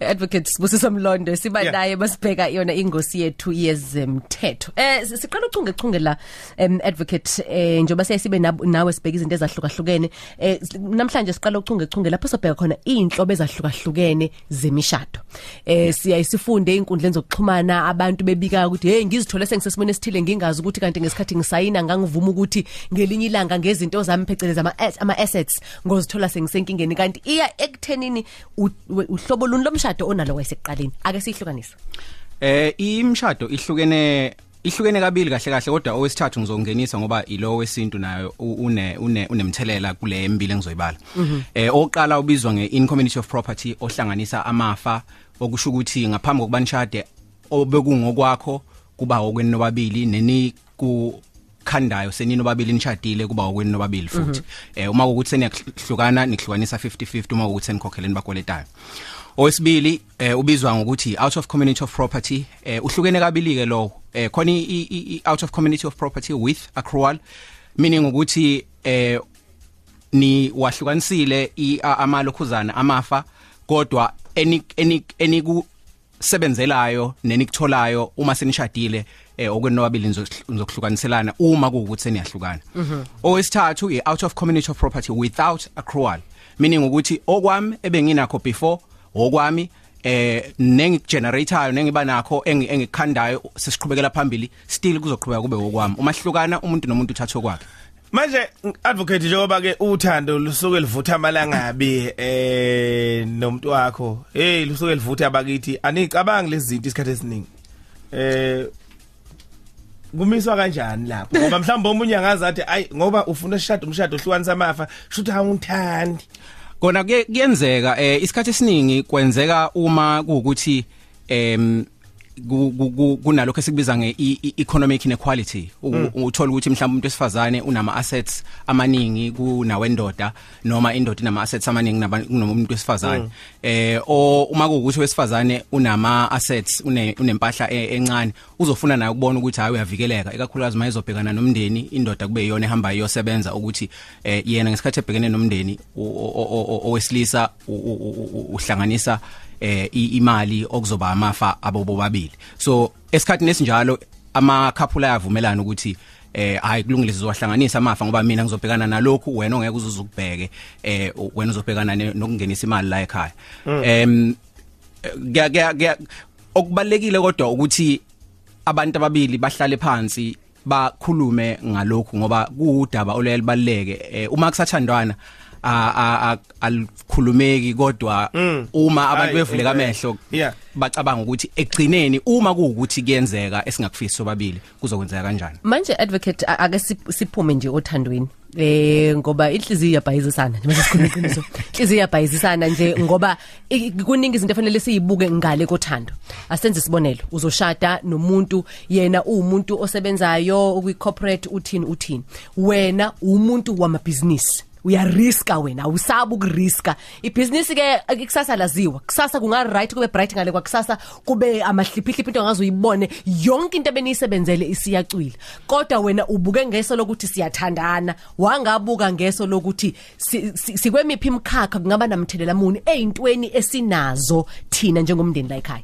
advocate Sibusisa Mlondo siba Yeah. naye basibheka yona ingosi yethu yezemthetho. Eh si- siqala uchunge chunge la em advocate eh njoba sesibe nawe sibheka izinto ezahlukahlukene. Eh namhlanje siqala uchunge chunge lapho sobheka khona inhlobo ezahlukahlukene zemishado. Eh siyayisifunde inkundleni zokuxhumana abantu bebika ukuthi hey ngizithole sengisesimene esithile ngingazi ukuthi kanti ngesikhathi ngisayina ngangivuma ukuthi ngelinye ilanga ngezinto zami pheceleza ama assets ngozithola sengisenkingeni. Kanti iya ekuthenini uhlobo luni lomshado onalo wayesekuqaleni ake sihlukanise Eh imshado ihlukene ihlukene kabili kahle kahle kodwa owesithathu ngizongenisa ngoba ilo wesintu nayo une une unemthelela kule embili engizoyibala. Eh oqala ubizwa ngein community of property ohlanganisa amafa okusho ukuthi ngaphambi kokuba nishade obekungokwakho kuba okwenu nobabili neni ku khandayo senini nobabili nishadile kuba okwenu nobabili futhi. Eh uma ukuthi seniyahlukana nihlukanisa 50-50 uma ukuthi senikhokheleni bakweletayo. Owesibili eh ubizwa ngokuthi out of community of property. Eh uhlukene kabili ke lo eh khona i- i i- out of community of property with accrual meaning ukuthi eh ni wahlukanisile i- a- amalokhuzana amafa kodwa eni eni enikusebenzelayo nenikutholayo uma senishadile eh okwenobabili nizokuhlukaniselana uma kuukuthi seniyahlukana. Owesithathu i out of community of property without accrual meaning ukuthi okwami ebenginakho before okwami eh nengigeneratayo nengiba nakho engi- engikhandayo sesiqhubekela phambili still kuzoqhubeka kube okwami. Uma hlukana umuntu nomuntu uthatha kwakhe manje advocate njengoba ke uthando lusuke livutha amalangabi eh nomuntu wakho. Hey lusuke livutha abakithi anicabangi lezi zinto isikhathi esiningi. Eh kumiswa kanjani lapho? Ngoba mhlawumbe omunye angazathi ay ngoba ufuna shado umshado ohlukanisa amafa shuthi awungithandi kona kuye- kuyenzeka eh isikhathi esiningi kwenzeka uma kuukuthi em kunalokho esikubiza nge i- i- economic inequality. U- uthola ukuthi mhlawumbe umuntu wesifazane unama assets amaningi kunawendoda noma indoda inama assets amaningi naba- kunomuntu wesifazane. Eh o uma kuukuthi wesifazane unama assets une unempahla e- encane uzofuna naye ukubona ukuthi hayi uyavikeleka. Ekakhulukazi mayezobhekana nomndeni indoda kube iyona ehamba iyosebenza ukuthi eh yena ngesikhathi ebhekene nomndeni o- o- o- o- owesilisa u- u- u- u- uhlanganisa eh imali okuzoba amafa abo bobabili. So esikhathini esinjalo ama couple ayavumelana ukuthi eh hayi kulungile sizowahlanganisa amafa ngoba mina ngizobhekana nalokhu wena ongeke uzuzukubheke eh wena uzobhekana nokungenisa imali la ekhaya. Em kya kya okubalekile kodwa ukuthi abantu ababili bahlale phansi bakhulume ngalokhu ngoba kuudaba oluyele baleke eh, uma kusathandwana a- alikhulumeki kodwa uma abantu Hayi, bevuleka okay. amehlo Yeah. bacabanga ukuthi ekugcineni uma kuukuthi kuyenzeka esingakufisi sobabili kuzokwenzeka kanjani? Manje advocate a- ake sip- siphume nje othandweni eh ngoba inhliziyo iyabhayizisana nje mase sikhuluma iqiniso. Inhliziyo iyabhayizisana nje ngoba i- kuningi izinto efanele siyibuke ngale kothando. Asenze isibonelo uzoshada nomuntu yena uwumuntu osebenzayo ukwi corporate uthini uthini. Wena umuntu wamabhizinisi. Uyariska wena awusabi ukuriska. Ibhizinisi ke ikusasa laziwa. Kusasa kunga right kube bright ngale kwakusasa kube amahliphihliphi into ongazoyibone yonke into ebeniyisebenzele isiyacwila. Kodwa wena ubuke ngeso lokuthi siyathandana. Wangabuka ngeso lokuthi si- si- sikwemiphi imkhakha kungaba namthelela muni ezintweni esinazo thina njengomndeni la ekhaya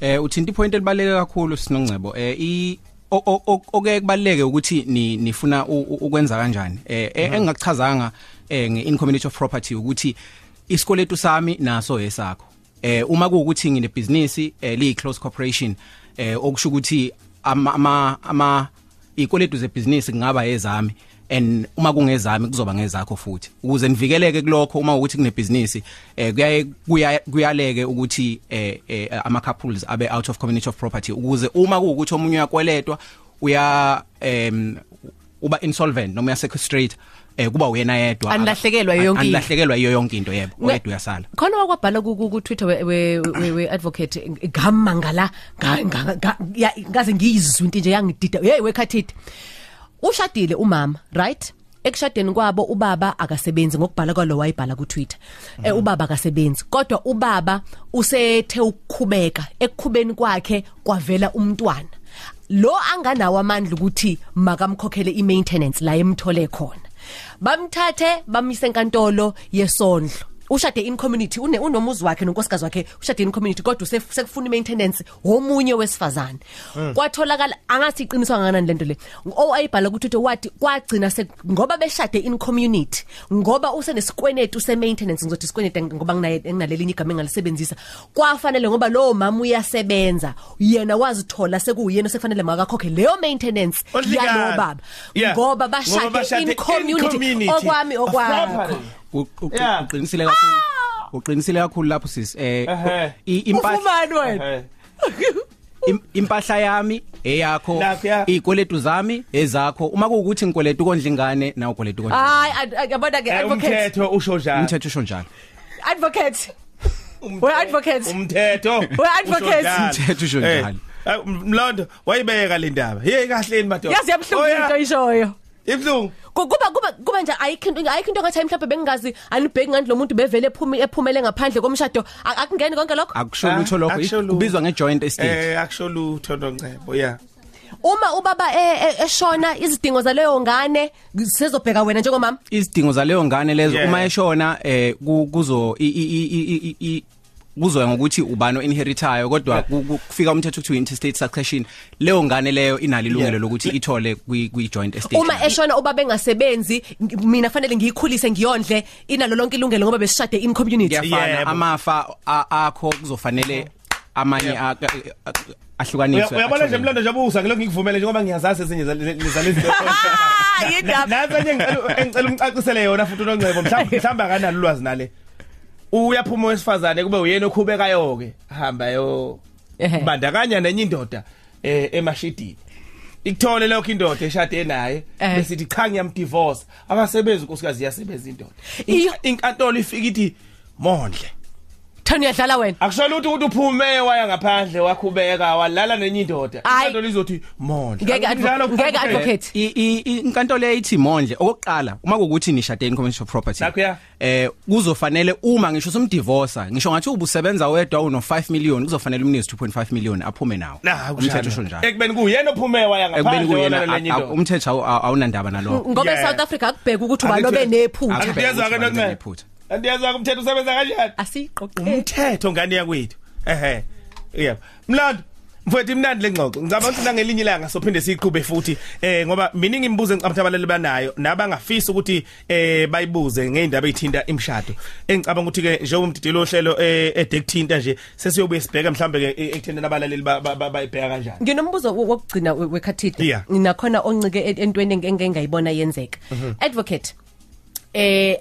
Eh uthinta ipoint elibaleke kakhulu sinongcebo. Eh i o- o- o- okeke kubaleke ukuthi ni nifuna u- u- ukwenza kanjani? Eh eh, engakuchazanga eh nge community of property ukuthi isikweletu sami naso esakho. Eh uma kuukuthi ngine business eh li close corporation eh okusho ukuthi ama ama ikweletu ze business kungaba ezami and uma kungezami kuzoba ngezakho futhi. Ukuze nivikeleke kulokho uma ukuthi kune business eh kuyaye kuya- kuyaleke ukuthi eh, eh ama couples abe out of community of property. Ukuze uma kuukuthi omunye uyakweletwa uya em uba insolvent noma uya sequestrate eh kuba uyena yedwa. Anilahlekelwa yiyo yonke into. anilahlekelwa yiyo yonke into yebo. Ne- oyedwa uyasala. Khona wakwabhala ku ku- ku Twitter we we, we, we advocate ngamangala nga- nga- nga- ya- ngaze ngiyizwe into nje yangidida. Hey wekhathide ushadile umama right? Ekushadeni kwabo ubaba akasebenzi ngokubhala kwalo wayibhala ku Twitter eh ubaba akasebenzi. Kodwa ubaba usethe ukukhubeka ekukhubeni kwakhe kwavela umntwana. Lo anganawo amandla ukuthi makamkhokhele i maintenance la emthole khona. Bamthathe bamise enkantolo yesondlo. Ushade in community une unomuzi wakhe nonkosikazi wakhe ushade in community kodwa sekufuna maintenance womunye wesifazane. Kwatholakala angathi iqiniso kangakanani lento le? Owayibhala ukuthi uthi wathi kwagcina ngoba beshade in community ngoba usenesikwenetu se maintenance ngizothi isikwenetu ngoba nginaye nginalelinye igama engalisebenzisa kwafanele ngoba lo mama uyasebenza yena wazithola sekuyena sekufanele makakhokhe leyo maintenance yalo baba. Yeah. ngoba bashade in community. okwami okwakho Properly. U- u- Yeah. uqinisile kakhulu uqinisile kakhulu lapho sis eh Ehhe. i- impahla ufumani wena Eh. im- impahla yami eyakho Nakho, yeah. izikweletu zami ezakho uma kuukuthi ngikweleta ukondla ingane na ukweleta ukondla hayi ad- ad- yabona ke Eh, advocate umthetho usho njalo umthetho usho njalo advocate we advocate umthetho We advocate. Umthetho usho njalo. mlondo wayibeka le ndaba hey kahleni madoda yazi yabhlungu Oh, yeah. into ishoyo ibhlungu Ku- kuba kuba kuba nje ayikho into ayikho into ngathi mhlawumbe bengingazi anibheki ngani lo muntu bevele ephumi ephumele ngaphandle komshado. Akungeni konke lokho? Akusho lutho lokho. Akusho lutho. kubizwa ngejoint estate. Eh akusho lutho nongcebo yeah uma ubaba e- e- eshona izidingo zaleyo ngane sizobheka wena njengomama? Izidingo zaleyo ngane lezo. Yeah. uma eshona eh ku- kuzo i- i- i- i- i- kuzoya ngokuthi ubani inheritayo kodwa ku- ku- kufika umthetho kuthiwa interstate succession leyo ngane leyo inalo ilungelo Yeah. lokuthi ithole kwi kwi joint estate uma eshona ubaba engasebenzi ng- mina fanele ngiyikhulise ngiyondle inalo lonke ilungelo ngoba besishade in community kuyafana Yebo. amafa a- akho kuzofanele amanye Yebo. a- a- a- ahlukaniswe uyabona nje atholwe. mlondo nje abusa ngilokhu ngikuvumele njengoba ngiyazazi ezinye zalezi Ah, yindaba. nansi enye engicela engicela umcacisele yona futhi unongcebo mhlawumbe mhlawumbe akanalo ulwazi nale uyaphuma wesifazane kube uyena okhubekayo ke hamba yo Ehhe. bandakanya nenye indoda eh emashidini ikuthole lokho indoda eshade naye Eh. besithi cha ngiyamdivorce akasebenzi unkosikazi iyasebenza indoda Iyo. inkantolo ifika ithi mondle Thani uyadlala wena? Akusho lutho ukuthi uphume waya ngaphandle wakhubeka walala nenye indoda. Hayi. inkantolo izothi mondle ngeke Akunjalo advo- ngeke kufanele. advocate. I- i- i- inkantolo eyithi mondle okokuqala uma kuukuthi nishade in commercial property Nakho ya. eh kuzofanele uma ngisho somdivorce ngisho ngathi ubusebenza wedwa uno 5 million kuzofanele umnikeze 2.5 million aphume nawo. Na, umthetho usho njalo. Ekubeni kuyena ophume waya ekubeni ngaphandle kuyena walala nenye a- a- indoda. umthetho awu- awu- awunandaba nalokho. Ngoba Yeah. eSouth Africa akubheka ukuthi ubani Angithi- obenephutha. Akubheke Angiyezwa ukuthi ke ubani nokho. obenephutha. andiyazwa ke umthetho usebenza kanjani. Asiqoqe. Umthetho ngani yakwethu? Ehe. Yebo. Mlando mfowethu imnandi lengxoxo ngicabanga ukuthi nangelinye ilanga sophinde siqhube futhi eh ngoba miningi imibuzo engicabanga abalali banayo nabangafisa ukuthi eh bayibuze ngeindaba ezithinta imshado. Engicabanga ukuthi ke njengoba umdidilo ohlelo eh edekuthinta nje sesiyobuye sibheka mhlambe ke ekuthenda nabalaleli ba- ba- ba- bayibheka kanjani. Nginombuzo wo- wokugcina we- wekhathide Yeah. nginakhona oncike e- entweni enge- engengayibona yenzeka. Advocate eh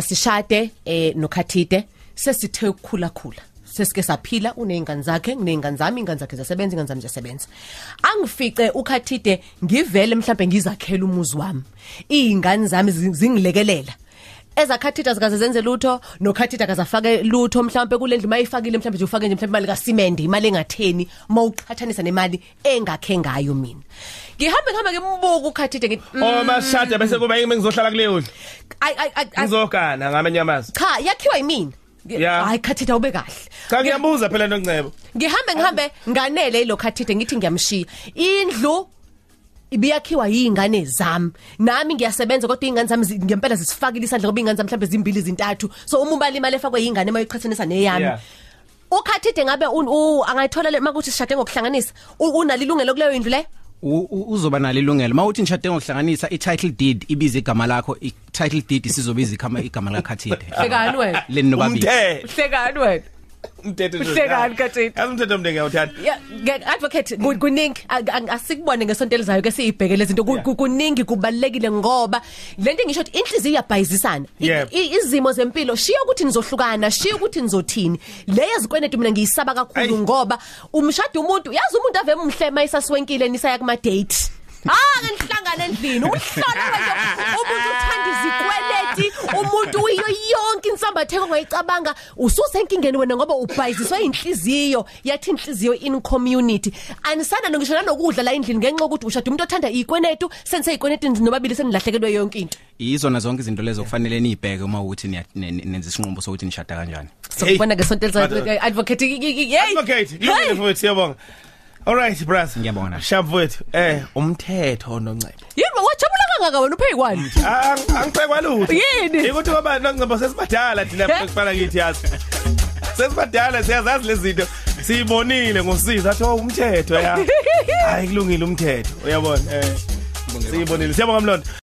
asishade eh nokhathide sesithe ukukhula khula sesike saphila unezingane zakhe nginezingane zami ingane zakhe zasebenza ingane zami zasebenza angifice ukhathide ngivele mhlambe ngizakhela umuzi wami. Izingane zami zi- zingilekelela. Ezakhathida zikaze zenze lutho nokhathida akazafake lutho mhlawumbe kule ndlu mayifakile mhlawumbe nje ufake nje mhlawumbe imali kasimende imali engatheni mawuqhathanisa nemali engakhe ngayo mina. Ngihambe ngihambe ngimbuka ukhathide ngithi mm, oh masishada bese kuba yimi ngizohlala kuleyo ndlu ay ay ay- ay. Ngizogana ngamanye amazwi cha yakhiwa yimina Ngi- Yeah. hayi khathida ube kahle. Cha ngiyabuza phela nongcebo ngihambe ngihambe nganele ilo khathide ngithi ngiyamshiya. Indlu ibiyakhiwa yingane zami. Nami ngiyasebenza kodwa ingane zami zi- ngempela zisifakile isandla ngoba ingane zami mhlawumbe zimbili zintathu. So uma ubali imali efakwe yingane mayiqhathanisa neyami. Yeah. ukhathide ngabe un- u- angayithola le makuthi sishade ngokuhlanganisa. U- unalo ilungelo kuleyo indlu le? U- u- uzoba nalo ilungelo. Mawuthi nishade ngokuhlanganisa i-title deed ibiza igama lakho i-title deed isizobiza igama igama lakhathide hlekani wena. Leni nobabili. Umthetho. Hlekani wena. Umthetho Uhlekani, Kathini? yazi umthetho omndengi ngiyawuthanda Yeah, advocate ku- kuningi asikubone ngesonto elizayo ke siyibheke lezi zinto Ku- Yeah. ku- kuningi kubalekile ngoba lento ngisho ukuthi inhliziyo iyabhayizisana. Izimo zempilo shiya ukuthi nizohlukana shiya ukuthi nizothini. Le yazikwenetu mina ngiyisaba kakhulu ngoba umshado umuntu yazi umuntu ave umhlema isasiwenkile nisaya kuma date. Ah ngenihlangana endlini umhlola wento umuntu uthanda izikweleti umuntu uyo yonke insambatheko ongayicabanga ususenkingeni wena ngoba ubhayiziswe inhliziyo yathi inhliziyo in community anisana ngisho nanokudla la endlini ngenxa ukuthi ushada umuntu othanda ikwenetu sense ikwenetu nobabili senilahlekelwe yonke into. Izona zonke izinto lezo kufanele niyibheke uma ukuthi niya- ne- ne- nenza isinqumo sokuthi nishada kanjani. Sokubona ngesonto elizayo Madod- advocate hey advocate lungile mfowethu siyabonga. All right brother. Ngiyabonga. shamp mfowethu eh umthetho nongcebo yini wajabula kangaka wena uphekwani Ang- angiphekwa lutho Yini? ukuthi ngoba nangicebo sesibadala thina ekufana kithi yazi sesibadala siyazazi lezi zinto. Siyibonile ngosiza athi oh umthetho ya. Hayi kulungile umthetho. Uyabona? Eh siyibonile. Siyabonga mlondo